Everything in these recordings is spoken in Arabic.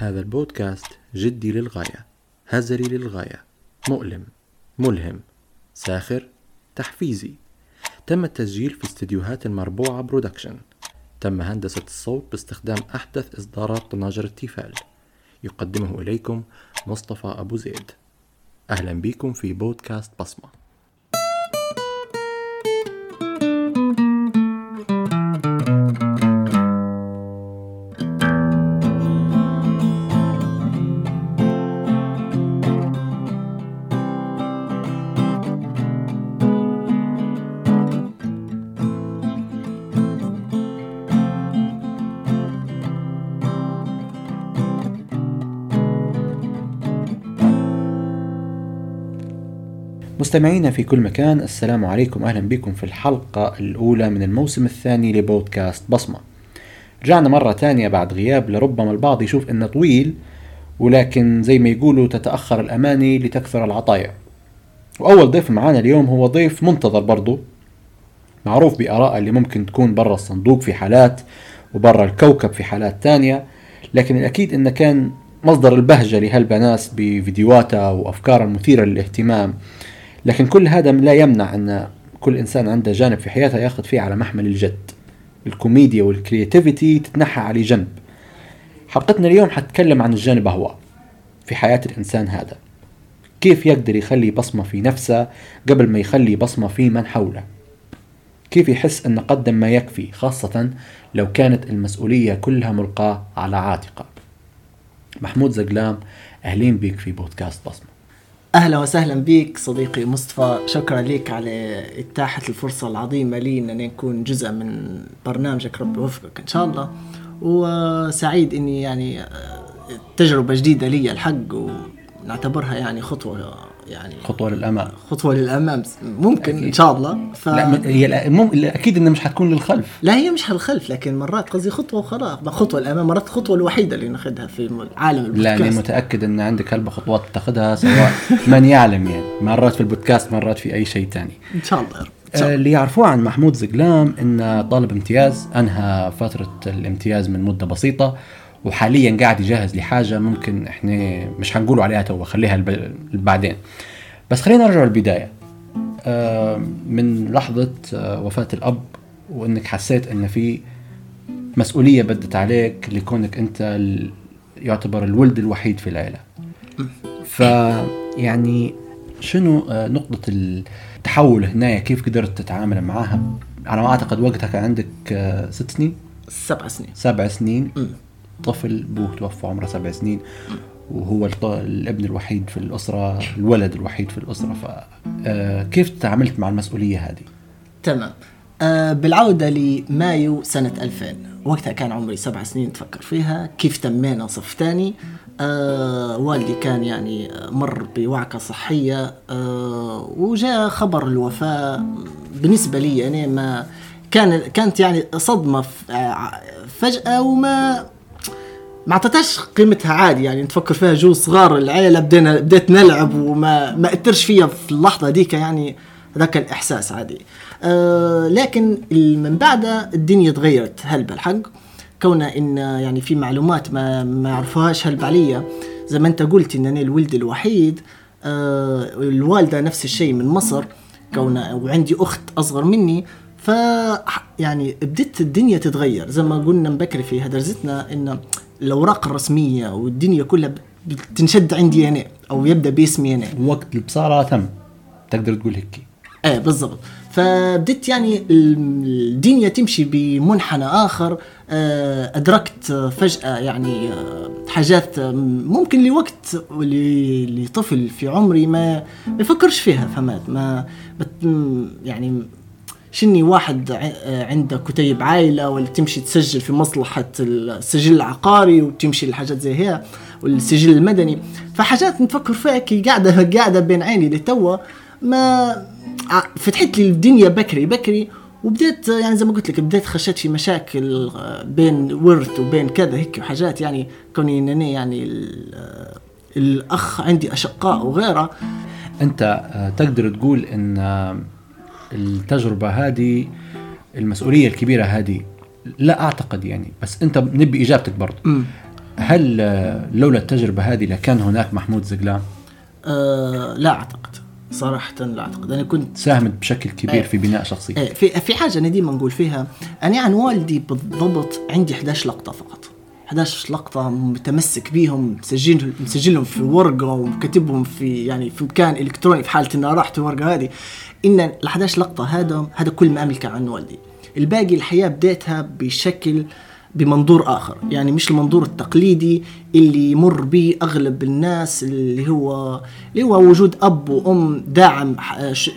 هذا البودكاست جدي للغاية هزلي للغاية مؤلم ملهم ساخر تحفيزي. تم التسجيل في استديوهات المربوعة برودكشن. تم هندسة الصوت باستخدام أحدث إصدارات طناجر التيفال. يقدمه إليكم مصطفى أبو زيد. أهلا بكم في بودكاست بصمة. مستمعينا في كل مكان السلام عليكم. أهلا بكم في الحلقة الأولى من الموسم الثاني لبودكاست بصمة. رجعنا مرة ثانية بعد غياب لربما البعض يشوف إنه طويل ولكن زي ما يقولوا تتأخر الأماني لتكثر العطايا. وأول ضيف معانا اليوم هو ضيف منتظر برضو. معروف بآراء اللي ممكن تكون برا الصندوق في حالات وبرا الكوكب في حالات ثانية لكن الأكيد إنه كان مصدر البهجة لهالبناس بفيديوهاتها وأفكارها المثيرة للاهتمام. لكن كل هذا لا يمنع أن كل إنسان عنده جانب في حياته ياخذ فيه على محمل الجد. الكوميديا والكرياتيفيتي تتنحى على جنب. حلقتنا اليوم حتكلم عن الجانب هو في حياة الإنسان هذا. كيف يقدر يخلي بصمة في نفسه قبل ما يخلي بصمة في من حوله؟ كيف يحس أن قدم ما يكفي خاصة لو كانت المسؤولية كلها ملقاة على عاتقه؟ محمود زقلام أهلين بيك في بودكاست بصمة. أهلا وسهلا بك صديقي مصطفى. شكرا لك على إتاحة الفرصة العظيمة لي إن نكون جزء من برنامجك ربي يوفقك إن شاء الله. وسعيد إني يعني تجربة جديدة لي الحق ونعتبرها يعني خطوة يعني خطوة للأمام. خطوة للأمام. ممكن أكيد. إن شاء الله. ف... لا هي مم... أكيد إنها مش حتكون للخلف. لا هي مش للخلف لكن مرات قصدي خطوة وخلاص. خطوة للأمام مرات الخطوه الوحيدة اللي ناخذها في عالم البودكاست لا أنا متأكد إن عندك هلبة خطوات تاخذها سواء من يعلم يعني. مرات في البودكاست مرات في أي شيء ثاني إن شاء الله آه، اللي يعرفوه عن محمود زقلام انه طالب امتياز أنهى فترة الامتياز من مدة بسيطة. وحاليا قاعد يجهز لحاجة ممكن إحنا مش حنقولوا عليها تو خليها بعدين. بس خلينا نرجع للبداية. آه، من لحظة آه، وفاة الأب وإنك حسيت إن في مسؤولية بدت عليك لكونك أنت يعتبر الولد الوحيد في العيلة. ف يعني شنو آه، نقطة التحول هنا كيف قدرت تتعامل معها؟ على ما أعتقد وقتها كان عندك ست سنين؟ سبع سنين. سبع سنين. طفل ابوه توفى عمره سبع سنين وهو الابن الوحيد في الأسرة الولد الوحيد في الأسرة فكيف آه، تعاملت مع المسؤولية هذه؟ تمام أه بالعودة لمايو سنة 2000 وقتها كان عمري سبع سنين تفكر فيها كيف تمينا صف ثاني أه والدي كان يعني مر بوعكة صحية أه وجاء خبر الوفاة بالنسبة لي أنا ما كان كانت يعني صدمة آه، فجأة وما ما اعطتهاش قيمتها عادي يعني نتفكر فيها جو صغار العيلة بدينا بديت نلعب وما ما أثرش فيا في اللحظة ديك يعني ذاك الإحساس عادي. أه لكن من بعدها الدنيا تغيرت هلبة الحق كونها إن يعني في معلومات ما ما يعرفوهاش هلبة عليا زي ما أنت قلت إن أنا الولد الوحيد أه الوالدة نفس الشيء من مصر كونها وعندي أخت أصغر مني ف يعني بدت الدنيا تتغير. زي ما قلنا مبكر في هدرزتنا إن الأوراق الرسمية والدنيا كلها بتنشد عندي أنا أو يبدأ باسمي أنا وقت البصارة تم. تقدر تقول هيك. إيه بالضبط. فبدت يعني الدنيا تمشي بمنحنى آخر. آه، أدركت فجأة يعني آه، حاجات ممكن لوقت لطفل في عمري ما ما يفكرش فيها فهمت؟ ما يعني شني واحد عنده كتيب عائلة ولا تمشي تسجل في مصلحة السجل العقاري وتمشي لحاجات زي هي والسجل المدني. فحاجات نفكر فيها كي قاعدة قاعدة بين عيني لتوا ما فتحت لي الدنيا بكري بكري وبديت يعني زي ما قلت لك بديت خشيت في مشاكل بين ورث وبين كذا هيك وحاجات يعني كوني إنني يعني الأخ عندي أشقاء وغيره أنت تقدر تقول إن التجربة هذه المسؤولية الكبيرة هذه لا أعتقد يعني بس أنت نبي إجابتك برضه. هل لولا التجربة هذه لكان هناك محمود زقلان؟ آه لا أعتقد. صراحة لا أعتقد. أنا كنت ساهمت بشكل كبير إيه. في بناء شخصية. إيه في في حاجة أنا ديما نقول فيها أنا عن والدي بالضبط عندي 11 لقطة فقط. 11 لقطة متمسك بيهم مسجلهم مسجلهم في ورقة وكاتبهم في يعني في مكان إلكتروني في حالة إنها راحت الورقة هذه. إن ال 11 لقطة هذا هذا كل ما أملكه عن والدي. الباقي الحياة بديتها بشكل بمنظور آخر. يعني مش المنظور التقليدي اللي يمر به أغلب الناس اللي هو اللي هو وجود أب وأم داعم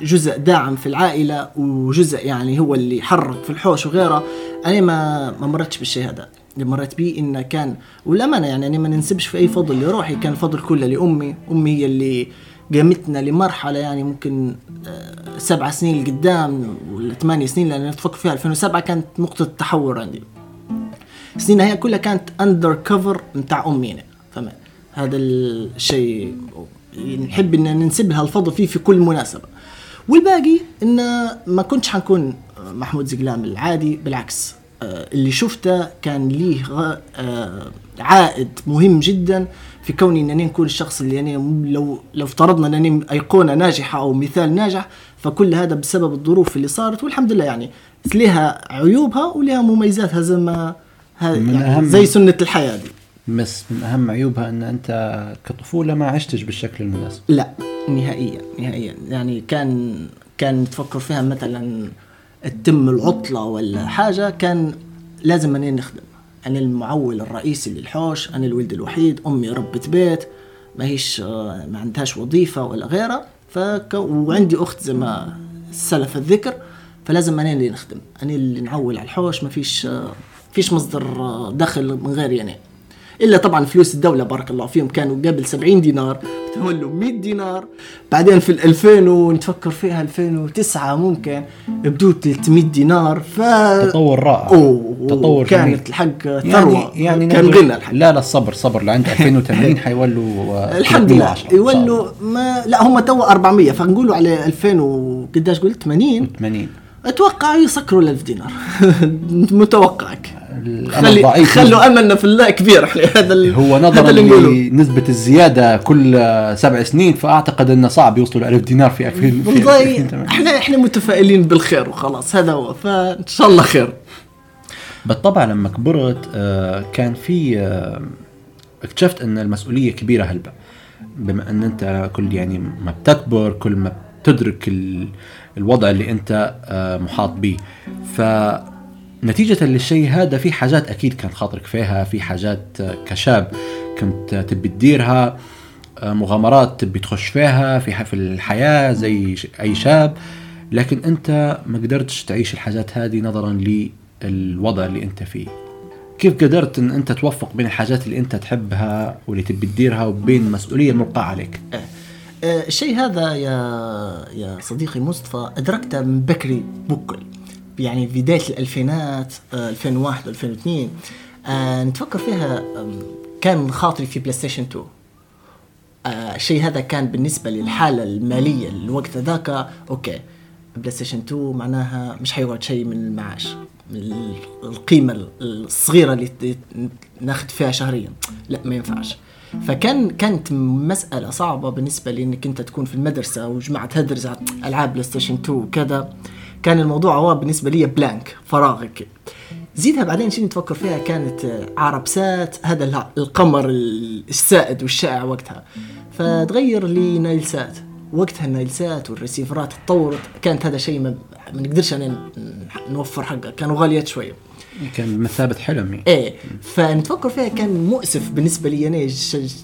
جزء داعم في العائلة وجزء يعني هو اللي يحرك في الحوش وغيره. أنا ما ما مرتش بالشيء هذا اللي مريت بيه إنه كان والأمانة يعني أنا ما ننسبش في أي فضل لروحي كان الفضل كله لأمي. أمي هي اللي قامتنا لمرحلة يعني ممكن آه، سبع سنين لقدام ولا ثمانية سنين لأن تفكر فيها 2007 كانت نقطة تحول عندي. سنينها هي كلها كانت اندر كفر بتاع امي. فما هذا الشيء نحب إن ننسب لها الفضل فيه في كل مناسبة. والباقي إن ما كنتش حنكون محمود زقلام العادي بالعكس آه، اللي شفته كان ليه آه، عائد مهم جدا. في كوني انني نكون الشخص اللي يعني لو لو افترضنا انني ايقونه ناجحة أو مثال ناجح فكل هذا بسبب الظروف اللي صارت والحمد لله يعني لها عيوبها ولها مميزاتها زي ما يعني أهم- زي سنة الحياة دي. بس من أهم عيوبها أن أنت كطفولة ما عشتش بالشكل المناسب. لا نهائيا نهائيا. يعني كان كان تفكر فيها مثلا تتم العطلة ولا حاجة كان لازم أنا نخدم. أنا المعول الرئيسي للحوش أنا الولد الوحيد أمي ربة بيت ما هيش آه، ما عندهاش وظيفة ولا غيرها. فك... وعندي أخت زي ما سلف الذكر فلازم أنا اللي نخدم أنا اللي نعول على الحوش ما فيش آه، فيش مصدر آه، دخل من غيري أنا. إلا طبعا فلوس الدولة بارك الله فيهم كانوا قبل 70 دينار تولوا 100 دينار. بعدين في ال 2000 ونتفكر فيها 2009 ممكن بدو 300 دينار. ف تطور رائع. تطور كانت جميل. الحق ثروة. يعني يعني كان غنى الحق. لا لا الصبر صبر. لعند 2080 حيولوا آه، الحمد لله. 310 إن شاء الله. يولوا ما لا هم تو 400 فنقولوا على 2000 وقداش قلت؟ 80 80 أتوقع يسكروا ال 1000 دينار. متوقعك. الامر خلي ضعيف. خلوا أملنا في الله كبير إحنا هذا هو نظرا لنسبة الزيادة كل سبع سنين فأعتقد أنه صعب يوصلوا 1000 دينار في 2000 في والله 2008. إحنا إحنا متفائلين بالخير وخلاص هذا هو. فإن شاء الله خير. بالطبع لما كبرت آه، كان في آه، اكتشفت أن المسؤولية كبيرة هلبة بما أن أنت كل يعني ما بتكبر كل ما بتدرك ال- الوضع اللي أنت آه، محاط به فنتيجة للشيء هذا في حاجات أكيد كان خاطرك فيها في حاجات كشاب كنت تبي تديرها مغامرات تبي تخش فيها في ح- في الحياة زي أي شاب. لكن أنت ما قدرتش تعيش الحاجات هذه نظرا للوضع اللي أنت فيه. كيف قدرت إن أنت توفق بين الحاجات اللي أنت تحبها واللي تبي تديرها وبين المسؤوليه الملقاة عليك؟ آه، آه، الشيء هذا يا يا صديقي مصطفى أدركته من بكري بكل. يعني بداية الألفينات آه، 2001 2002 آه، نتفكر فيها كان خاطري في بلاي ستيشن 2 آه، الشيء هذا كان بالنسبة للحالة المالية الوقت ذاك okay بلاي ستيشن 2 معناها مش حيقعد شيء من المعاش من ال- القيمة الصغيرة اللي ناخذ فيها شهريا. لا ما ينفعش. فكان كانت مسألة صعبة بالنسبة لأنك أنت تكون في المدرسة وجماعة تدرس على ألعاب بلاي ستيشن 2 وكذا. كان الموضوع هو بالنسبة لي blank فراغ. زيدها بعدين شنو تفكر فيها؟ كانت عربسات هذا القمر السائد والشائع وقتها. فتغير لنايل سات. وقتها النايل سات والريسيفرات تطورت كانت هذا شيء ما, نقدرش أنا ن- نوفر حقه كانوا غاليات شوية كان بمثابه حلم. يعني. إيه فنتفكر فيها كان مؤسف بالنسبة لي أنا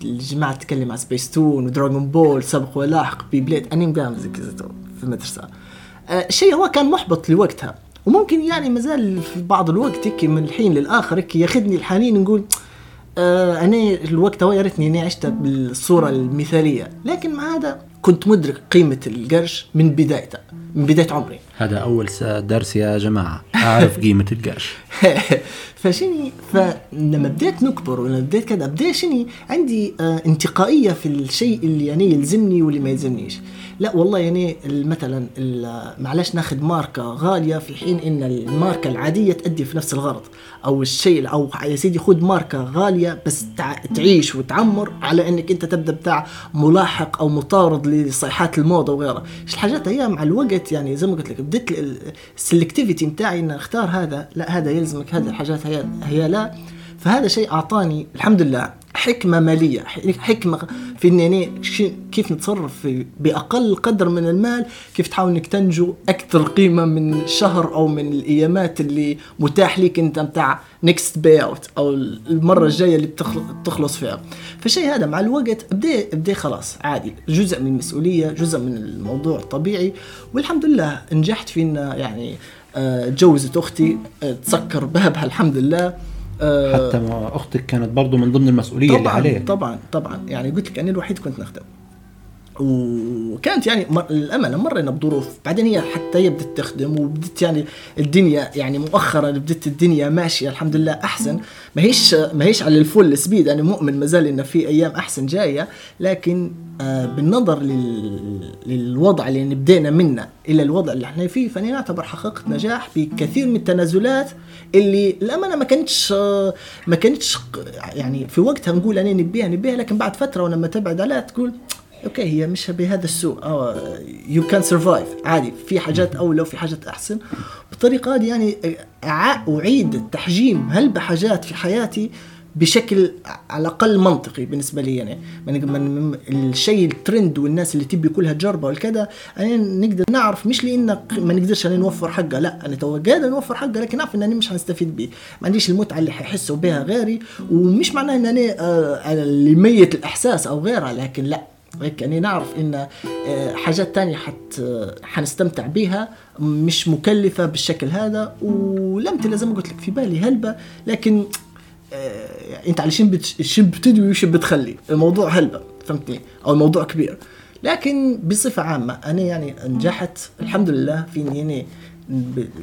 الجماعة تتكلم عن سبيس تون ودراغون بول سبق ولاحق بي بليد اني مقام في المدرسة. آه، الشيء هو كان محبط لوقتها. وممكن يعني مازال في بعض الوقت من الحين للآخر ياخذني الحنين نقول آه أنا الوقت هو يا ريتني أني عشت بالصورة المثالية. لكن مع هذا كنت مدرك قيمة القرش من بدايته. من بداية عمري. هذا أول درس يا جماعة. أعرف قيمة القرش. فشني فلما بديت نكبر ولما بديت كذا بديت شني عندي آه انتقائية في الشيء اللي يعني يلزمني واللي ما يلزمنيش. لا والله يعني مثلا معلش ناخذ ماركة غالية في حين إن الماركة العادية تؤدي في نفس الغرض. أو الشيء أو يا سيدي خذ ماركة غالية بس تع- تعيش وتعمر على إنك أنت تبدأ بتاع ملاحق أو مطارد لصيحات الموضة وغيرها. الحاجات هي مع الوقت يعني زي ما قلت لك بديت ال selectivity بتاعي ان اختار هذا لا هذا يلزمك هذه الحاجات هي هي لا. فهذا شيء أعطاني الحمد لله. حكمة مالية حكمة في شي- كيف نتصرف باقل قدر من المال كيف تحاول إنك تنجو أكثر قيمة من شهر أو من الأيامات اللي متاح لك أنت بتاع next payout أو المرة الجاية اللي بتخل- بتخلص فيها. فالشيء هذا مع الوقت بدي بدي خلاص عادي جزء من المسؤولية جزء من الموضوع طبيعي والحمد لله نجحت في ان يعني آه، تجوزت أختي آه، تسكر بابها الحمد لله. حتى ما أختك كانت برضو من ضمن المسؤولية اللي طبعا عليك طبعا طبعا. يعني قلت لك أنا الوحيد كنت نخدم وكانت يعني. للأمانة مرينا بظروف. بعدين هي حتى هي بدت تخدم وبدت يعني الدنيا يعني مؤخرا بدت الدنيا ماشية الحمد لله أحسن. ما هيش ما هيش على ال full speed أنا مؤمن ما زال ان في أيام أحسن جاية. لكن آه بالنظر لل... للوضع اللي بدينا منه إلى الوضع اللي إحنا فيه فأنا اعتبر حققت نجاح بكثير من التنازلات اللي للأمانة ما كانتش آه، ما كانتش يعني في وقتها نقول أنا نبيها نبيها لكن بعد فترة ولما تبعد عليها تقول okay هي مش بهذا السوء you can survive عادي في حاجات أولى وفي حاجات أحسن. بالطريقة هذه يعني أع- أعيد تحجيم هلبة حاجات في حياتي؟ بشكل على الأقل منطقي بالنسبة لي يعني. من الشيء الترند والناس اللي تبي كلها تجربه والكذا يعني نقدر نعرف مش لأن ما نقدرش يعني نوفر حقها لا أنا تو قادر نوفر حقها لكن نعرف انني مش هنستفيد بيه. ما عنديش المتعة اللي حيحسوا بها غيري ومش معناه إن أنا آه اللي ميت الإحساس أو غيرها لكن لا. هيك يعني نعرف إن آه، حاجات تانية حت آه، حنستمتع بيها مش مكلفة بالشكل هذا ولم تلا زي ما قلت لك في بالي هلبة لكن آه، انت بت- شن بتدوي وشن بتخلي. الموضوع هلبة فهمتني؟ أو الموضوع كبير. لكن بصفة عامة أنا يعني نجحت الحمد لله في إني يعني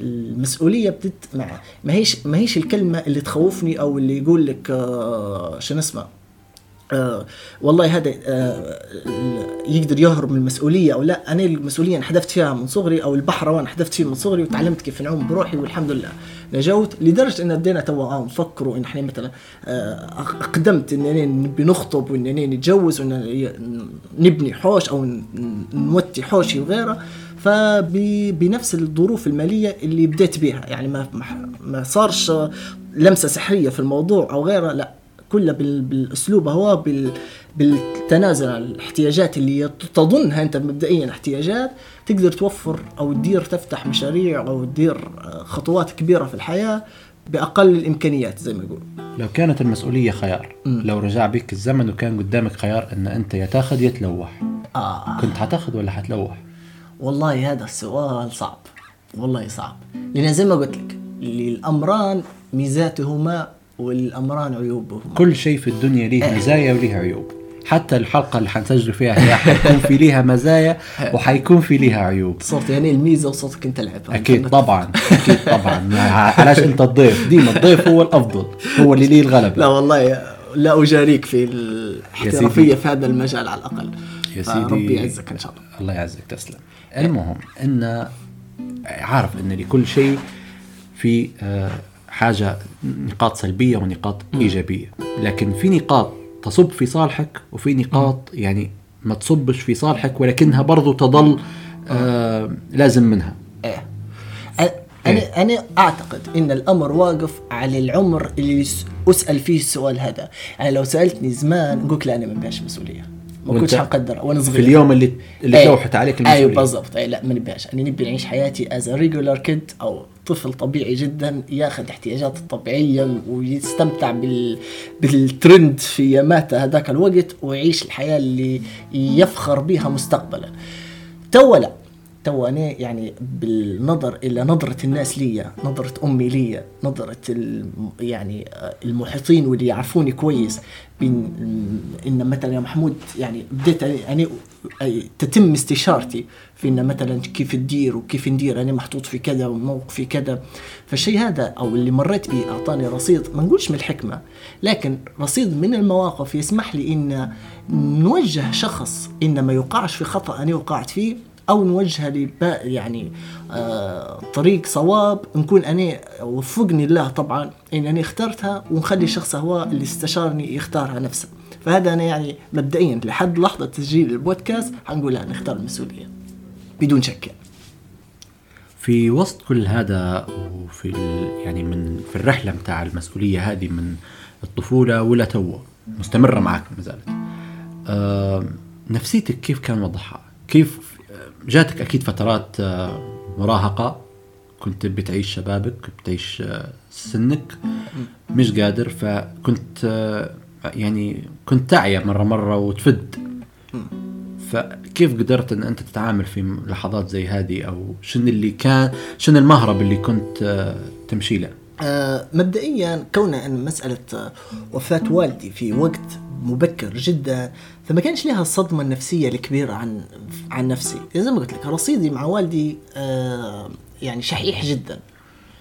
المسؤولية بتت ما هيش ما هيش الكلمة اللي تخوفني أو اللي يقول لك آه شنو اسمه؟ آه والله هذا آه يقدر يهرب من المسؤولية أو لا. أنا المسؤولية انحدفت فيها من صغري أو البحر وأنا انحدفت فيه من صغري وتعلمت كيف نعوم بروحي والحمد لله نجوت لدرجة أن بدينا تو آه نفكر إن إحنا مثلا آه أق- أقدمت اننا نبي نخطب واننا نتجوز وإن نبني حوش أو نوتي حوشي وغيره. فبنفس الظروف المالية اللي بديت بها يعني ما- ما صارش لمسة سحرية في الموضوع أو غيره لا. كلها بال- بالأسلوب هو بال بالتنازل عن الاحتياجات اللي تظنها أنت مبدئيا احتياجات تقدر توفر أو تدير تفتح مشاريع أو تدير آه، خطوات كبيرة في الحياة بأقل الإمكانيات زي ما يقول. لو كانت المسؤولية خيار مم. لو رجع بك الزمن وكان قدامك خيار إن أنت يا تاخذ يا تلوح آه. كنت حتاخذ ولا حتلوح؟ والله هذا السؤال صعب والله صعب. لأن زي ما قلت لك للأمران ميزاتهما والأمران عيوبهما كل شيء في الدنيا ليه مزايا وليه عيوب. حتى الحلقة اللي حنسجل فيها هي حيكون في ليها مزايا وحيكون في ليها عيوب. صرت يعني الميزة وصوتك أنت لعب أكيد طبعا أكيد طبعا. علاش أنت الضيف؟ ديما الضيف هو الأفضل هو اللي ليه الغلبة. لا والله لا أجاريك في سيدي. الاحترافيه في هذا المجال على الأقل. يا سيدي يعزك إن شاء الله. الله يعزك تسلم. المهم إن عارف إن لكل شيء في حاجة نقاط سلبية ونقاط إيجابية. لكن في نقاط تصب في صالحك وفي نقاط يعني ما تصبش في صالحك ولكنها برضو تظل آه لازم منها. إيه. أ- أنا أنا أعتقد إن الأمر واقف على العمر اللي أسأل فيه السؤال هذا. يعني لو سألتني زمان قلت لا أنا ما نبيهاش مسؤولية. ما كنتش حقدر وأنا صغير. في اليوم اللي اللي إيه. تلوحت عليك المسؤولية. أيوه بالضبط. أي لا ما نبيهاش أنا نبي نعيش حياتي as regular kid أو طفل طبيعي جدا ياخذ احتياجاته الطبيعية ويستمتع بال بالترند في ياماته هذاك الوقت ويعيش الحياة اللي يفخر بها مستقبلا. تو لا. تو أنا يعني بالنظر إلى نظرة الناس لي نظرة أمي لي نظرة يعني المحيطين واللي يعرفوني كويس بين إن مثلا يا محمود يعني بديت يعني تتم استشارتي في إن مثلا كيف تدير وكيف ندير أنا محطوط في كذا وموقفي كذا. فالشيء هذا أو اللي مريت به أعطاني رصيد ما نقولش من الحكمة لكن رصيد من المواقف يسمح لي إن نوجه شخص إن ما يوقعش في خطأ أنا وقعت فيه أو نوجهه لبا يعني آه طريق صواب نكون أنا وفقني الله طبعا إن أنا اخترتها ونخلي الشخص هو اللي استشارني يختارها نفسه فهذا أنا يعني مبدئيا لحد لحظة تسجيل البودكاست حنقول لا نختار المسؤوليه بدون شك يعني. في وسط كل هذا وفي يعني من في الرحلة متاع المسؤولية هذه من الطفولة ولا تو مستمرة معك ما زالت آه نفسيتك كيف كان وضعها؟ كيف جاتك أكيد فترات آه مراهقة. كنت بتعيش شبابك بتعيش آه سنك. مش قادر فكنت آه يعني كنت تعيا مرة مرة وتفد. فكيف قدرت إن أنت تتعامل في لحظات زي هذه؟ أو شنو اللي كان شنو المهرب اللي كنت تمشي له؟ مبدئيا كون إن مسألة وفاة والدي في وقت مبكر جدا. فما كانش لها الصدمه النفسيه الكبيرة عن عن نفسي. زي ما قلت لك رصيدي مع والدي آه، يعني شحيح جدا.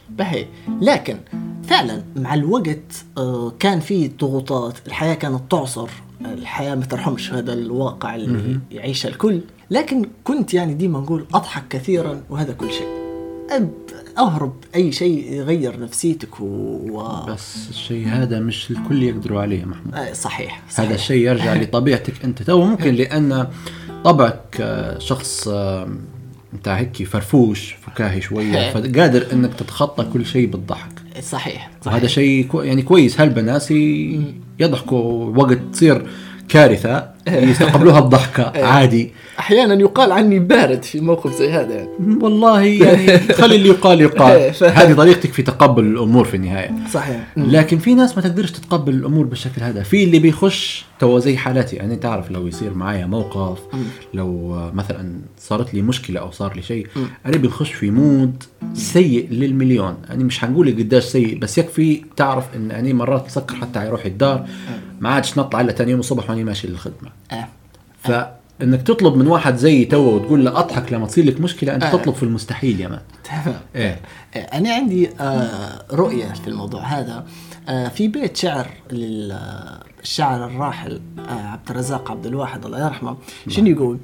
بهي. لكن فعلا مع الوقت آه، كان في ضغوطات. الحياة كانت تعصر. الحياة ما ترحمش. هذا الواقع اللي يعيشه الكل. لكن كنت يعني ديما نقول أضحك كثيرا وهذا كل شيء. أب- أهرب أي شيء يغير نفسيتك و... و... بس الشيء هذا مش الكل يقدروا عليه محمود. آه، صحيح, صحيح. هذا الشيء يرجع لطبيعتك أنت تو ممكن لأن طبعك آه، شخص آه، أنت هيك فرفوش فكاهي شوية فقادر إنك تتخطى كل شيء بالضحك. صحيح وهذا شيء كو يعني كويس. هالبناس يضحكوا وقت تصير كارثة يستقبلوها بضحكة عادي. أحيانا يقال عني بارد في موقف زي هذا. يعني. والله يعني خلي اللي يقال يقال. فاهم. هذه طريقتك في تقبل الأمور في النهاية. صحيح. لكن في ناس ما تقدرش تتقبل الأمور بالشكل هذا. في اللي بيخش تو زي حالتي يعني تعرف لو يصير معايا موقف لو مثلا صارت لي مشكلة أو صار لي شيء أنا بنخش في mood سيء للمليون. يعني مش حنقول قداش سيء بس يكفي تعرف إن أنا مرات تسكر حتى على روحي الدار ما عادش نطلع إلا ثاني يوم الصبح وأنا ماشي للخدمة. آه. فإنك تطلب من واحد زي تو وتقول له أضحك لما تصير لك مشكلة أنت آه. تطلب في المستحيل يا مان. تمام. إيه. آه، أنا عندي آه، رؤية في الموضوع هذا. آه، في بيت شعر للشاعر الراحل آه، عبد الرزاق عبد الواحد الله يرحمه. شنو يقول؟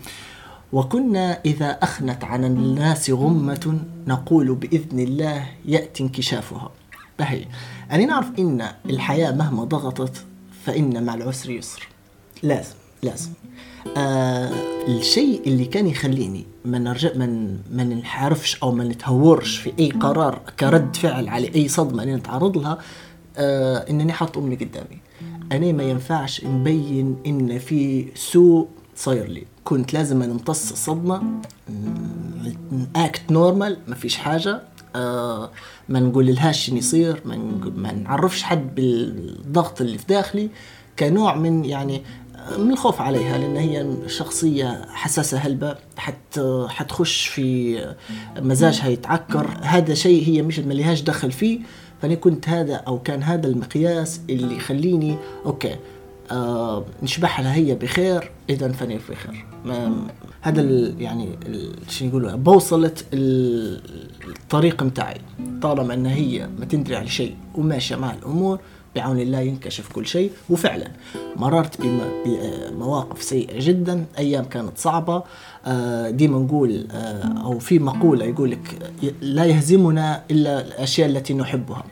وكنا إذا أخنت عن الناس غمة نقول بإذن الله يأتي انكشافها. بهي. أنا نعرف إن الحياة مهما ضغطت فإن مع العسر يسر. لازم. لازم آه الشيء اللي كان يخليني ما نرجع من ما نحارفش أو ما نتهورش في أي قرار كرد فعل على أي صدمة أنا نتعرض لها آه إنني حاط أمي قدامي. أنا ما ينفعش نبين إن في سوء صاير لي. كنت لازم نمتص الصدمة act normal ما فيش حاجة. آه ما نقول لهاش شنو يصير ما, ما نعرفش حد بالضغط اللي في داخلي. كنوع من يعني من الخوف عليها لأن هي شخصية حساسة هلبة حت حتخش في مزاجها يتعكر. هذا شيء هي مش مليهاش دخل فيه. فأنا كنت هذا أو كان هذا المقياس اللي يخليني okay آه نشبح لها هي بخير إذا فاني في خير. هذا يعني شو يقولوا بوصلة ال- الطريق متاعي. طالما إن هي ما تندري على شيء وماشية مع الأمور بعون الله ينكشف كل شيء. وفعلا مررت بم- بمواقف سيئة جدا. أيام كانت صعبة. آه، ديما نقول آه، أو في مقولة يقول لك لا يهزمنا إلا الأشياء التي نحبها.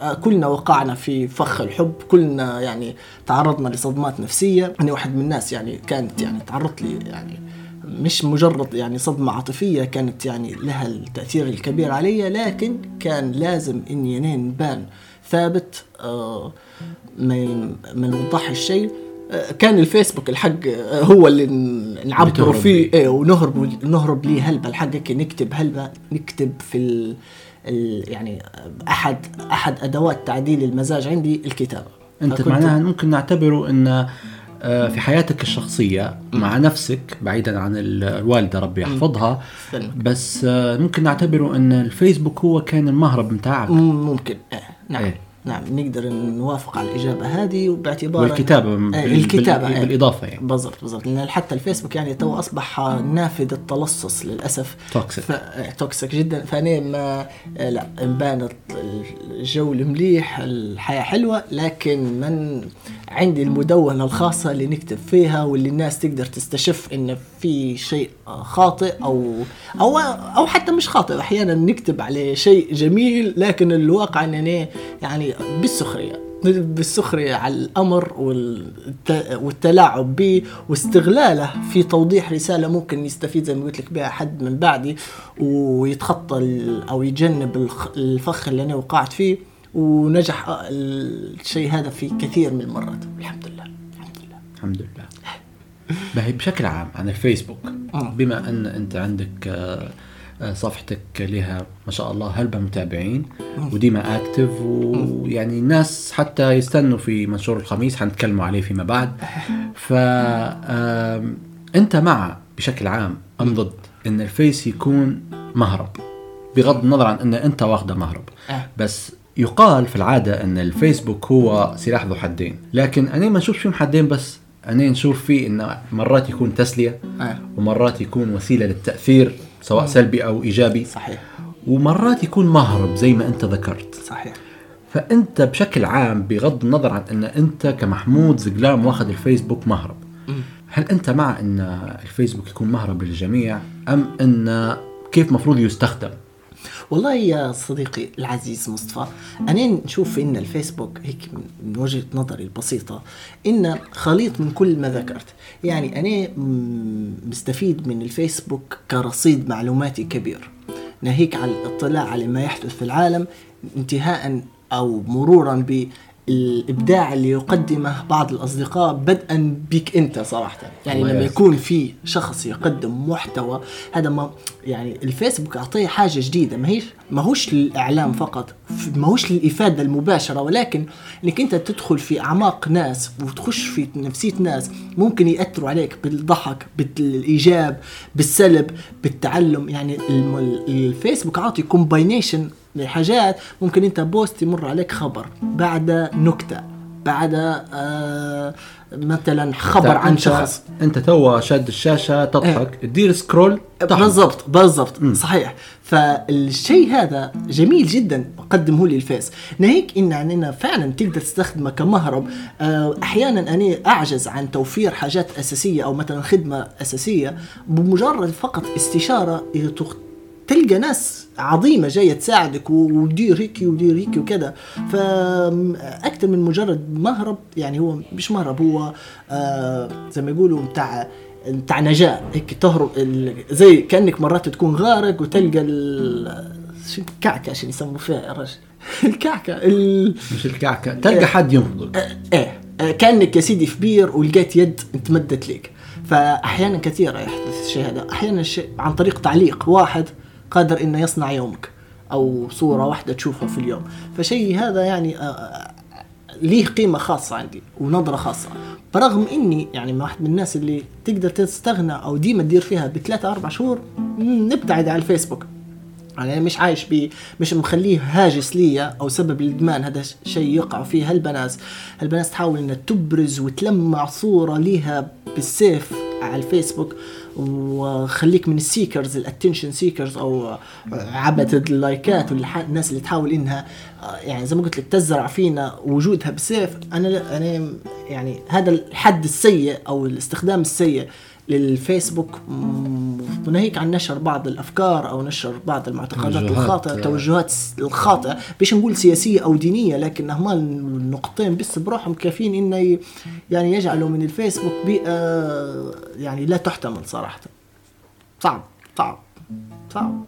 آه، كلنا وقعنا في فخ الحب. كلنا يعني تعرضنا لصدمات نفسية. أنا واحد من الناس يعني كانت يعني تعرضت لي يعني مش مجرد يعني صدمة عاطفية كانت يعني لها التأثير الكبير علي لكن كان لازم إني أنا نبان ثابت آه ما ما نوضح الشيء. آه، كان الفيسبوك الحق آه، هو اللي ن- نعبروا بتهرب فيه. إيه ونهرب نهرب ليه هلبة. الحق نكتب هلبة نكتب في ال ال يعني أحد أحد أدوات تعديل المزاج عندي الكتابة. أنت معناها ممكن نعتبره إن في حياتك الشخصية مع نفسك بعيدا عن ال- الوالدة ربي يحفظها. بس ممكن نعتبره إن الفيسبوك هو كان المهرب متاعك مم- ممكن. آه. نعم إيه. نعم نقدر نوافق على الإجابة هذه وباعتبار والكتابة آه، بال- الكتابة بال- آه. بالإضافة يعني بالضبط بالضبط لأن حتى الفيسبوك يعني تو أصبح نافذة التلصص للأسف toxic. ف... توكسيك جدا فأنا ما لا بان الجو المليح الحياة حلوة لكن من عندي المدونة الخاصة اللي نكتب فيها واللي الناس تقدر تستشف إن في شيء خاطئ أو أو أو حتى مش خاطئ أحيانا نكتب عليه شيء جميل لكن الواقع أنني يعني بالسخرية بالسخرية على الأمر والت- والتلاعب به واستغلاله في توضيح رسالة ممكن يستفيد زي ما قلت لك بها حد من بعدي ويتخطى أو يتجنب الخ- الفخ اللي أنا وقعت فيه. ونجح آه، الشيء هذا في كثير من المرات. الحمد لله. الحمد لله. الحمد لله. باهي بشكل عام عن الفيسبوك بما أن أنت عندك آه، آه، صفحتك لها ما شاء الله هلبة متابعين وديما اكتف ويعني الناس حتى يستنوا في منشور الخميس حنتكلموا عليه فيما بعد. ف أنت مع بشكل عام أم ضد إن الفيس يكون مهرب؟ بغض النظر عن إن أنت واخده مهرب. آه. بس يقال في العادة أن الفيسبوك هو سلاح ذو حدين لكن أنا ما نشوف فيهم حدين بس. أنا نشوف فيه أنه مرات يكون تسلية آه. ومرات يكون وسيلة للتأثير سواء سلبي أو إيجابي. صحيح. ومرات يكون مهرب زي ما أنت ذكرت. صحيح. فأنت بشكل عام بغض النظر عن أن أنت كمحمود زقلام واخذ الفيسبوك مهرب هل أنت مع أن الفيسبوك يكون مهرب للجميع أم أن كيف مفروض يستخدم؟ والله يا صديقي العزيز مصطفى أنا نشوف إن الفيسبوك هيك من وجهة نظري البسيطة إن خليط من كل ما ذكرت. يعني أنا مستفيد من الفيسبوك كرصيد معلوماتي كبير. ناهيك على الاطلاع على ما يحدث في العالم انتهاء أو مرورا بالإبداع اللي يقدمه بعض الأصدقاء بدءا بك أنت صراحة. يعني لما. يكون في شخص يقدم محتوى هذا ما يعني الفيسبوك أعطيه حاجة جديدة. ما هيش ما هوش للإعلام فقط ف- ما هوش للإفادة المباشرة ولكن إنك أنت تدخل في أعماق ناس وتخش في نفسية ناس ممكن يأثروا عليك بالضحك بالإيجاب بالسلب بالتعلم. يعني الفيسبوك عاطي كومباينيشن لحاجات ممكن أنت post يمر عليك خبر بعد نكتة بعد آه مثلا خبر عن شخص. أنت تو شاد الشاشة تضحك تدير scroll. بالضبط بالضبط صحيح. فالشيء هذا جميل جدا قدمه لي الفيس. ناهيك إن أننا فعلا تقدر تستخدمه كمهرب. آه، أحيانا أنا أعجز عن توفير حاجات أساسية أو مثلا خدمة أساسية بمجرد فقط استشارة تلقى ناس عظيمة جاية تساعدك ودير هيك ودير هيك وكذا فأكثر من مجرد مهرب يعني هو مش مهرب هو آه زي ما يقولوا بتاع بتاع نجاة. هيك تهرب زي كأنك مرات تكون غارق وتلقى ال شو الكعكة عشان يسموا فيها يا رجل؟ الكعكة ال... مش الكعكة تلقى حد ينقذك آه، إيه آه، كأنك يا سيدي في بير ولقيت يد تمدت لك فأحيانا كثيرة يحدث الشيء هذا. أحيانا الشيء عن طريق تعليق واحد قادر إنه يصنع يومك أو صورة واحدة تشوفها في اليوم. فشيء هذا يعني آه، آه، ليه قيمة خاصة عندي ونظرة خاصة. برغم إني يعني واحد من الناس اللي تقدر تستغنى أو ديما تدير فيها بثلاثة أربع شهور نبتعد عن الفيسبوك. يعني مش عايش بيه مش مخليه هاجس ليا أو سبب الإدمان هذا ش- شيء يقع فيه هالبنات هلبة ناس تحاول إنها تبرز وتلمع صورة ليها بالسيف على الفيسبوك. وخليك من ال seekers ال attention seekers أو عبثة اللايكات والناس اللي تحاول إنها يعني زي ما قلت لك تزرع فينا وجودها بالسيف أنا أنا يعني هذا الحد السيء أو الاستخدام السيء للفيسبوك وناهيك عن نشر بعض الأفكار أو نشر بعض المعتقدات الخاطئة آه. التوجهات الخاطئة. باش نقول سياسية أو دينية لكن هما النقطتين بس بروحهم كافيين انه يعني يجعلوا من الفيسبوك بيئة يعني لا تحتمل صراحة. صعب صعب صعب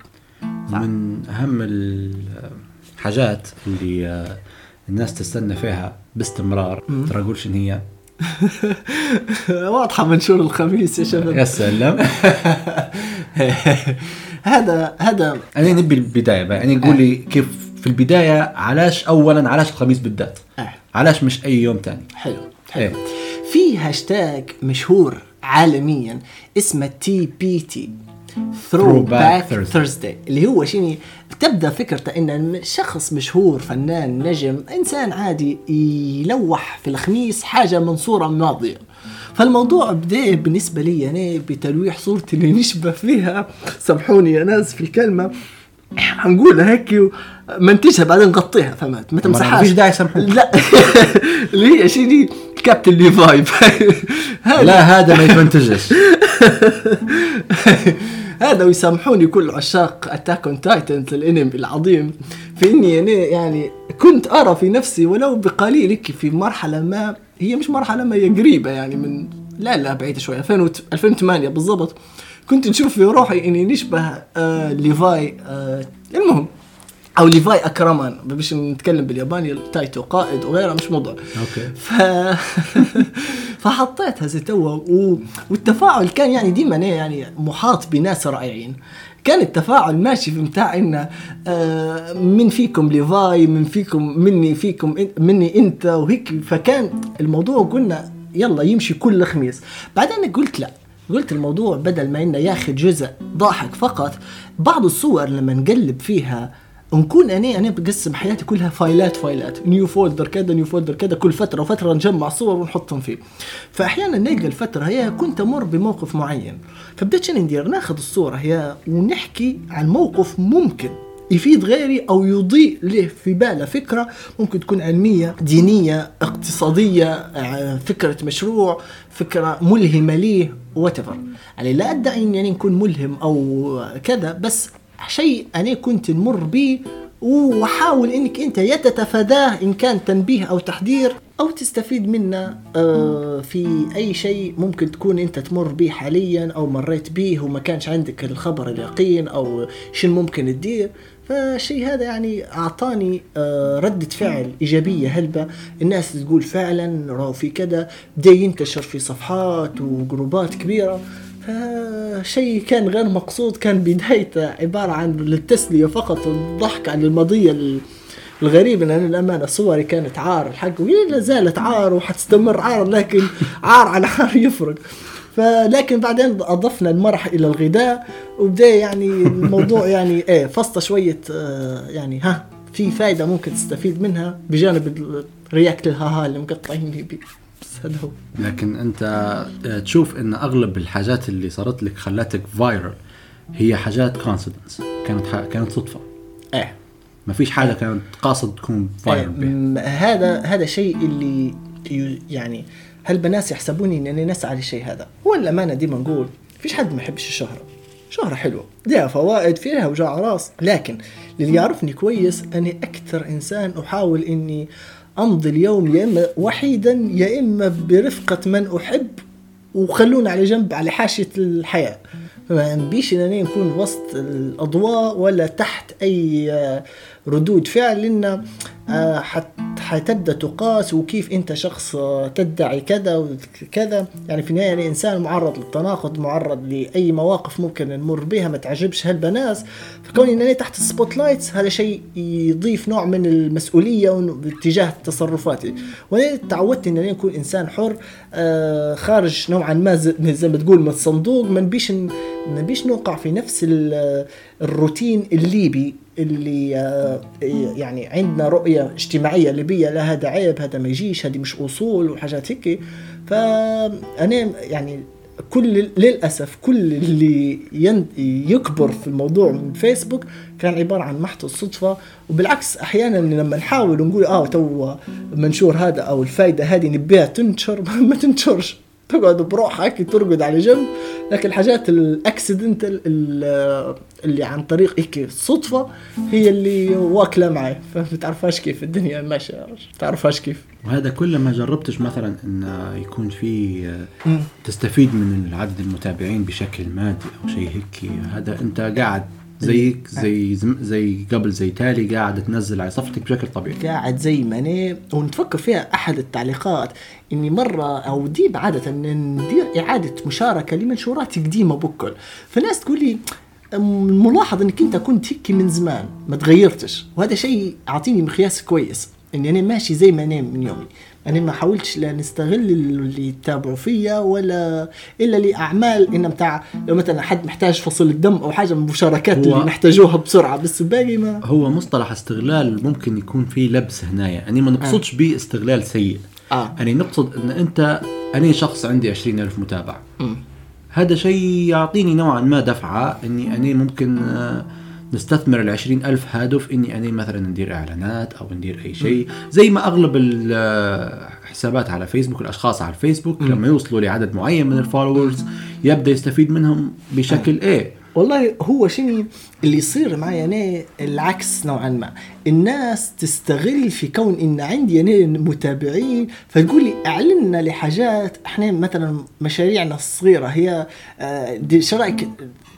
من أهم الحاجات اللي آه، الناس تستنى فيها باستمرار ترى شنو هي واضحة منشور الخميس يا شباب. يا سلام. هذا هذا أنا نبي البداية بقى. يعني قول لي كيف في البداية علاش اولا علاش الخميس بالذات؟ آه. علاش مش أي يوم تاني؟ حلو حلو. إيه في هاشتاج مشهور عالميا اسمه TBT throwback. Thursday اللي هو شيء تبدأ فكرته إن شخص مشهور فنان نجم إنسان عادي يلوح في الخميس حاجة من صوره ماضية. فالموضوع بدأ بالنسبة لي أنا بتلويح صورتي اللي نشبه فيها. سامحوني يا ناس في الكلمة. حنقولها هيك نمنتجها بعدين نغطيها فهمت؟ ما تمسحهاش. ما فيش داعي يسامحوك. لا. اللي هي شيء كابتن ليفاي. هذا لا هذا ما يتمنتجش. هذا ويسامحوني كل عشاق Attack on Titans الانمي العظيم. في إني أنا يعني كنت أرى في نفسي ولو بقليل في مرحلة ما هي مش مرحلة ما هي قريبة يعني من لا لا بعيدة شوية 2000 وت- 2008 بالضبط. كنت نشوف في روحي إني نشبه آه ليفاي آه المهم. أو ليفاي أكرمان. باش نتكلم بالياباني تايتو قائد وغيره مش موضوع. okay. ف... فحطيتها زي توا و... والتفاعل كان يعني ديما أنا يعني محاط بناس رائعين. كان التفاعل ماشي في متاع إنه آه من فيكم ليفاي من فيكم مني فيكم مني أنت وهيك. فكان الموضوع قلنا يلا يمشي كل خميس. بعدين قلت لا. قلت الموضوع بدل ما إنه ياخذ جزء ضاحك فقط بعض الصور لما نقلب فيها نكون أنا أنا بقسم حياتي كلها فايلات فايلات. new folder كذا new folder كذا كل فترة وفترة نجمع صور ونحطهم فيه. فأحيانا نلقى الفترة هي كنت أمر بموقف معين. فبدأت شنو ندير؟ ناخذ الصورة هي ونحكي عن موقف ممكن يفيد غيري أو يضيء له في باله فكرة ممكن تكون علمية دينية اقتصادية آه، فكرة مشروع فكرة ملهمة ليه وات يعني لا أدعي إني يعني نكون ملهم أو كذا بس شيء أنا كنت نمر به وحاول إنك أنت يا تتفاداه إن كان تنبيه أو تحذير أو تستفيد منه. آه، في أي شيء ممكن تكون أنت تمر به حاليا أو مريت به وما كانش عندك الخبر اليقين أو شو ممكن تدير. فالشيء هذا يعني أعطاني آه، ردة فعل إيجابية هلبة. الناس تقول فعلا راهو في كذا بدأ ينتشر في صفحات وجروبات كبيرة. فشيء كان غير مقصود كان بدايته عبارة عن للتسلية فقط والضحك عن الماضية ال- الغريب ان أنا الامانه صوري كانت عار الحق وهي لا زالت عار وحتستمر عار لكن عار على عار يفرق. فلكن بعدين أضفنا المرح إلى الغذاء وبدأ يعني الموضوع يعني إيه فصل شوية آه يعني ها في فائده ممكن تستفيد منها بجانب ال react ال haha اللي مقطعين بيه بس هذا هو لكن أنت آه، تشوف إن أغلب الحاجات اللي صارت لك خلتك viral هي حاجات coincidence كانت ح... كانت صدفة. إيه. ما فيش حاجة كانت قاصد تكون viral هذا هذا شيء اللي يعني هل بناس يحسبوني إنني نسعى للشيء هذا؟ هو الامانه ديما نقول فيش حد ما يحبش الشهرة. شهرة حلوة. لها فوائد فيها وجع راس لكن اللي يعرفني كويس أني أكثر إنسان أحاول أني أمضي اليوم يا إما وحيدا يا إما برفقة من أحب وخلونا على جنب على حاشية الحياة. ما نبيش إننا نكون وسط الأضواء ولا تحت أي ردود فعل لأن آه، حت- حتبدا تقاس وكيف أنت شخص آه، تدعي كذا وكذا. يعني في النهاية الإنسان معرض للتناقض معرض لأي مواقف ممكن نمر بها ما تعجبش هالبناس فكوني إنني تحت ال spotlights هذا شيء يضيف نوع من المسؤولية باتجاه تصرفاتي. وأنا تعودت إنني اكون إنسان حر آه، خارج نوعا ما زي ما تقول من الصندوق. ما نبيش ما نبيش نوقع في نفس ال- الروتين الليبي. اللي آه، يعني عندنا رؤية اجتماعية ليبية لا هذا عيب هذا ما يجيش هذه مش أصول وحاجات هيك. فأنا يعني كل للأسف كل اللي ين- يكبر في الموضوع من فيسبوك كان عبارة عن محض الصدفة. وبالعكس أحيانا لما نحاول نقول آه تو منشور هذا أو الفايدة هذه نبيها تنشر ما تنشرش. تقعد بروحك ترقد على جنب. لكن الحاجات الأكسيدنتال اللي عن طريق هيك صدفة هي اللي واكلة معي. فما تعرفهاش كيف؟ الدنيا ماشية ما تعرفهاش كيف؟ وهذا كله ما جربتش مثلا إن يكون في تستفيد من عدد المتابعين بشكل مادي أو شيء هيك. هذا أنت قاعد زيك زي زم- زي قبل زي تالي قاعد تنزل على صفحتك بشكل طبيعي. قاعد زي ما أنا ونتفكر فيها أحد التعليقات إني مرة أو ديب عاده ندير إعادة مشاركة لمنشورات قديمة بكل. فالناس تقول لي "أم، ملاحظ إنك أنت كنت هيك من زمان ما تغيرتش. وهذا شيء أعطيني مقياس كويس إني أنا ماشي زي ما أنا من يومي. أنا ما حاولتش لا نستغل اللي يتابعوا فيا ولا إلا لأعمال إن بتاع لو مثلا حد محتاج فصل الدم أو حاجة من المشاركات اللي نحتاجوها بسرعة بس الباقي ما هو مصطلح استغلال ممكن يكون فيه لبس هنايا. يعني ما نقصدش به استغلال سيء. آه. يعني نقصد إن أنت أنا شخص عندي 20 ألف متابع. مم. هذا شيء يعطيني نوعا ما دفعة إني أنا ممكن آه، نستثمر ال ألف هادو في إني أنا مثلا ندير إعلانات أو ندير أي شيء. زي ما أغلب الحسابات على فيسبوك الأشخاص على الفيسبوك لما يوصلوا لعدد معين من الفولورز يبدأ يستفيد منهم بشكل إيه. والله هو شيء اللي يصير معي أنا العكس نوعا ما. الناس تستغل في كون إن عندي أنا متابعين فتقول لي اعلنا لحاجات. إحنا مثلا مشاريعنا الصغيرة هي آه، شو رأيك؟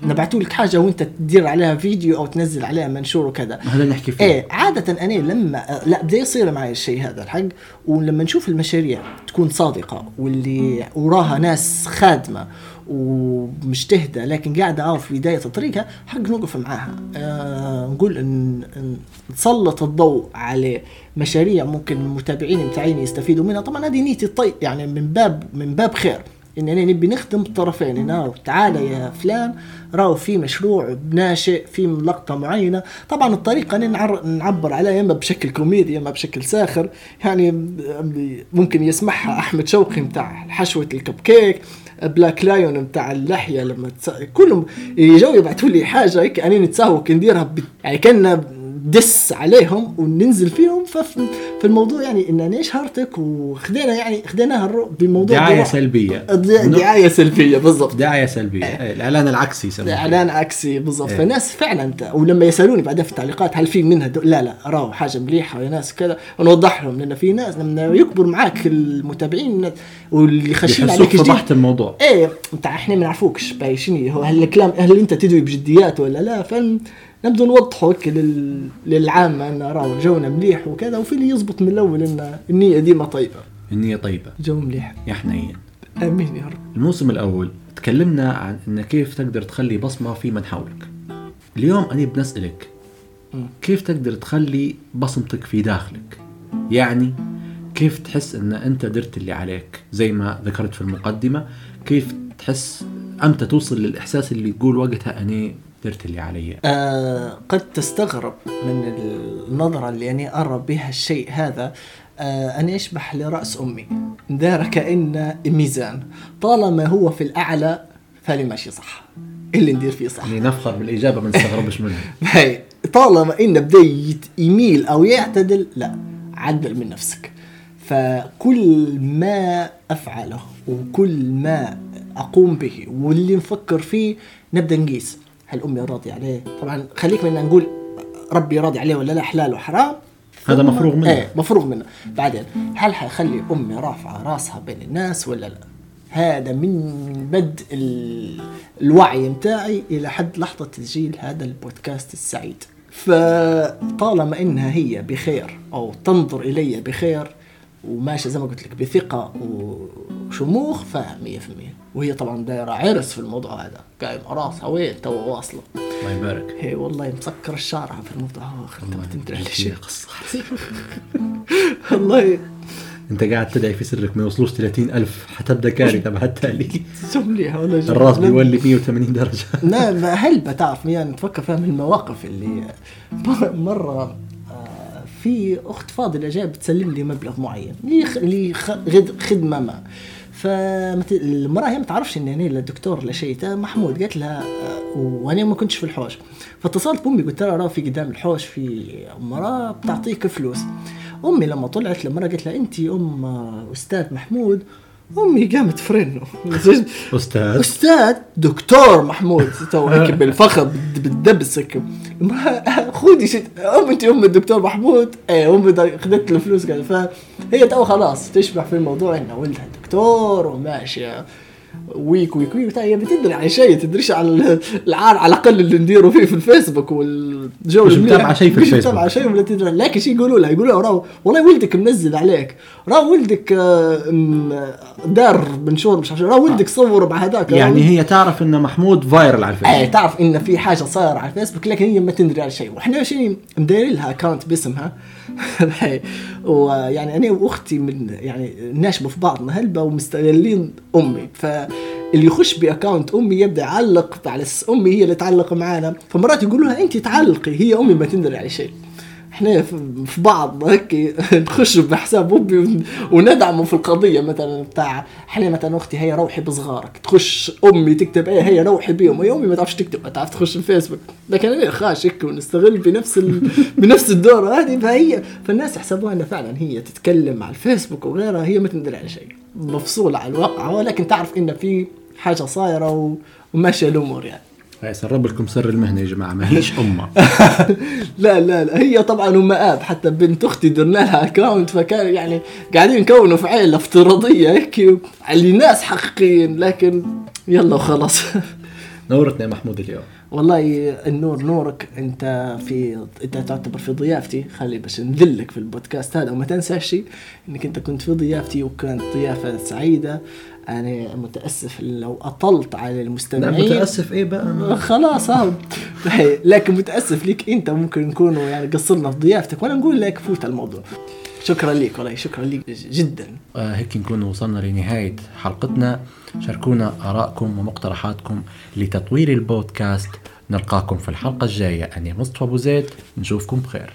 نبعتوا لك حاجة وانت تدير عليها فيديو أو تنزل عليها منشور وكذا. هذا نحكي فيه. إيه عادة أنا لما لا بدأ يصير معي الشيء هذا الحق ولما نشوف المشاريع تكون صادقة واللي وراها ناس خادمة ومجتهدة لكن قاعدة آه في بداية طريقها حق نوقف معاها. آه نقول إن إن نسلط الضوء على مشاريع ممكن المتابعين بتاعين يستفيدوا منها. طبعا هذه نيتي الطيب يعني من باب من باب خير. اننا نبي نخدم الطرفين. إن تعال يا فلان راهو في مشروع ناشئ في لقطه معينة. طبعا الطريقة نعر- نعبر عليها إما بشكل كوميدي إما بشكل ساخر. يعني ممكن يسمعها أحمد شوقي بتاع حشوة ال cupcake Black Lion بتاع اللحية لما تس... كلهم يجوا يبعثوا لي حاجة هيك أنا نتساوك نديرها ب... يعني كنا دس عليهم وننزل فيهم. ففي في الموضوع يعني إن أنا شهرتك وخدينا يعني خديناها الرو- بموضوع دعاية سلبية. دعاية سلبية بالضبط. دعاية سلبية. إيه، الإعلان العكسي يسموه اعلان عكسي بالضبط. إيه. فالناس فعلا ولما يسألوني بعدين في التعليقات هل في منها دو... لا لا راهو حاجة مليحة يا ناس كذا نوضح لهم لأن في ناس لما يكبر معاك المتابعين واللي يحسوك عليك فضحت الموضوع. إيه انت إحنا ما نعرفوكش باي شنو هو هل الكلام هل أنت تدوي بجديات ولا لا؟ فنبدو نوضحوا لل... للعامة أن راهو جونا مليح وكذا وفي اللي يزبط من الأول إن النية ديما طيبة. النية طيبة. جو مليح. يا حنين. آمين يا رب. الموسم الأول تكلمنا عن إن كيف تقدر تخلي بصمة في من حولك. اليوم أنا بنسألك. كيف تقدر تخلي بصمتك في داخلك؟ يعني كيف تحس إن أنت درت اللي عليك؟ زي ما ذكرت في المقدمة كيف تحس أمتى توصل للإحساس اللي تقول وقتها أنا درت اللي علي. آه قد تستغرب من النظرة اللي أنا أرى بها الشيء هذا آه أنا أشبح لرأس أمي. دار كأنه ميزان. طالما هو في الأعلى فالي ماشي صح. اللي ندير فيه صح. يعني نفخر بالإجابة ما نستغربش منها هاي. طالما انه بدا يت- يميل أو يعتدل لا عدل من نفسك. فكل ما أفعله وكل ما أقوم به واللي نفكر فيه نبدأ نقيس. هل أمي راضي عليه؟ طبعا خليك من نقول ربي راضي عليه ولا لا حلال وحرام. هذا مفروغ منه. إيه مفروغ منه. بعدين هل حيخلي أمي رافعة راسها بين الناس ولا لا؟ هذا من بدء ال- الوعي متاعي إلى حد لحظة تسجيل هذا البودكاست السعيد. فطالما إنها هي بخير أو تنظر إلي بخير وماشيه زي ما قلت لك بثقة وشموخ ف 100% وهي طبعا دايرة عرس في الموضوع هذا. قايم راسها وين؟ تو واصلة. الله يبارك. هي والله مسكر الشارع في الموضوع آخر. ما تدري على شيء؟ قصة والله أنت قاعد تدعي في سرك ما يوصلوش 30 ألف حتبدا كارثة بعد التالي سمليها ولا شيء. الراس بيولي 180 درجة. لا ما هل بتعرف يعني تفكر فيها من المواقف اللي مرة آه، في أخت فاضلة جاية بتسلم لي مبلغ معين لي- لي خ- غد- خدمة ما. فالمراه هي ما تعرفش إن أنا لا دكتور لا شيء محمود قالت لها آه، وأنا ما كنتش في الحوش. فاتصلت بأمي قلت لها راه في قدام الحوش في مرأة بتعطيك فلوس. أمي لما طلعت لمرة قالت لها انت أم آه، أستاذ محمود أمي قامت فرنه أستاذ. أستاذ دكتور محمود تو هيك بالفخر بد- بالدبس هيك خذي شت أم أنت أم الدكتور محمود؟ إيه أمي دا- خدت له فلوس قال فهي تو خلاص تشبح في الموضوع ان ولدها دكتور وماشية. ويك ويك ويك. هي بتدري على شيء تدريش على العار على الأقل اللي نديره فيه في الفيسبوك والجو مش. متابعة شيء في مش الفيسبوك. متابعة شيء ولا تدري. لكن شيء يقولوا لها يقولوا لها راهو والله ولدك منزل عليك. راهو ولدك آه، دار منشور مش عارف شو، راهو ولدك صور مع هذاك. يعني هي تعرف إن محمود viral على الفيسبوك. تعرف إن في حاجة صايرة على الفيسبوك لكن هي ما تدري على شيء. وإحنا شيء مدايرين لها account باسمها. ويعني أنا وأختي من يعني ناشبة في بعضنا هلبة ومستغلين أمي. فاللي يخش ب account أمي يبدأ يعلق على أمي هي اللي تعلق معانا. فمرات يقولوا لها أنت تعلقي هي أمي ما تندري على شيء. إحنا في بعض هيك نخش بحساب أمي وندعمه في القضية مثلا بتاع إحنا مثلا أختي هي روحي بصغارك. تخش أمي تكتب إيه هي روحي بيهم. هي أمي ما تعرفش تكتب ما تعرف تخش الفيسبوك. لكن أنا خاش هيك ونستغل بنفس ال... بنفس الدور هذه. فهي فالناس يحسبوها انها فعلا هي تتكلم على الفيسبوك وغيرها هي ما تدري على شيء. مفصولة على الواقع. ولكن تعرف إن في حاجة صايرة و... وماشية الأمور يعني. سرب لكم سر المهنة يا جماعة ما هيش امها لا لا لا هي طبعا ام اب حتى بنت أختي درنا لها account فكان يعني قاعدين نكونوا في عيلة افتراضية هيك اللي ناس حقيقيين لكن يلا وخلاص. نورتنا يا محمود اليوم. والله النور نورك أنت في أنت تعتبر في ضيافتي. خلي بس نذلك في البودكاست هذا وما تنساش شيء إنك أنت كنت في ضيافتي وكانت ضيافة سعيدة. أنا متأسف لو أطلت على المستمعين. لا متأسف إيه بقى؟ خلاص آه لكن متأسف ليك أنت ممكن نكونوا يعني قصرنا في ضيافتك وأنا نقول لك فوت الموضوع. شكرا لك والله شكرا لك جدا. آه هيك نكون وصلنا لنهاية حلقتنا. شاركونا آرائكم ومقترحاتكم لتطوير البودكاست. نلقاكم في الحلقة الجاية. أنا مصطفى أبو زيد نشوفكم بخير.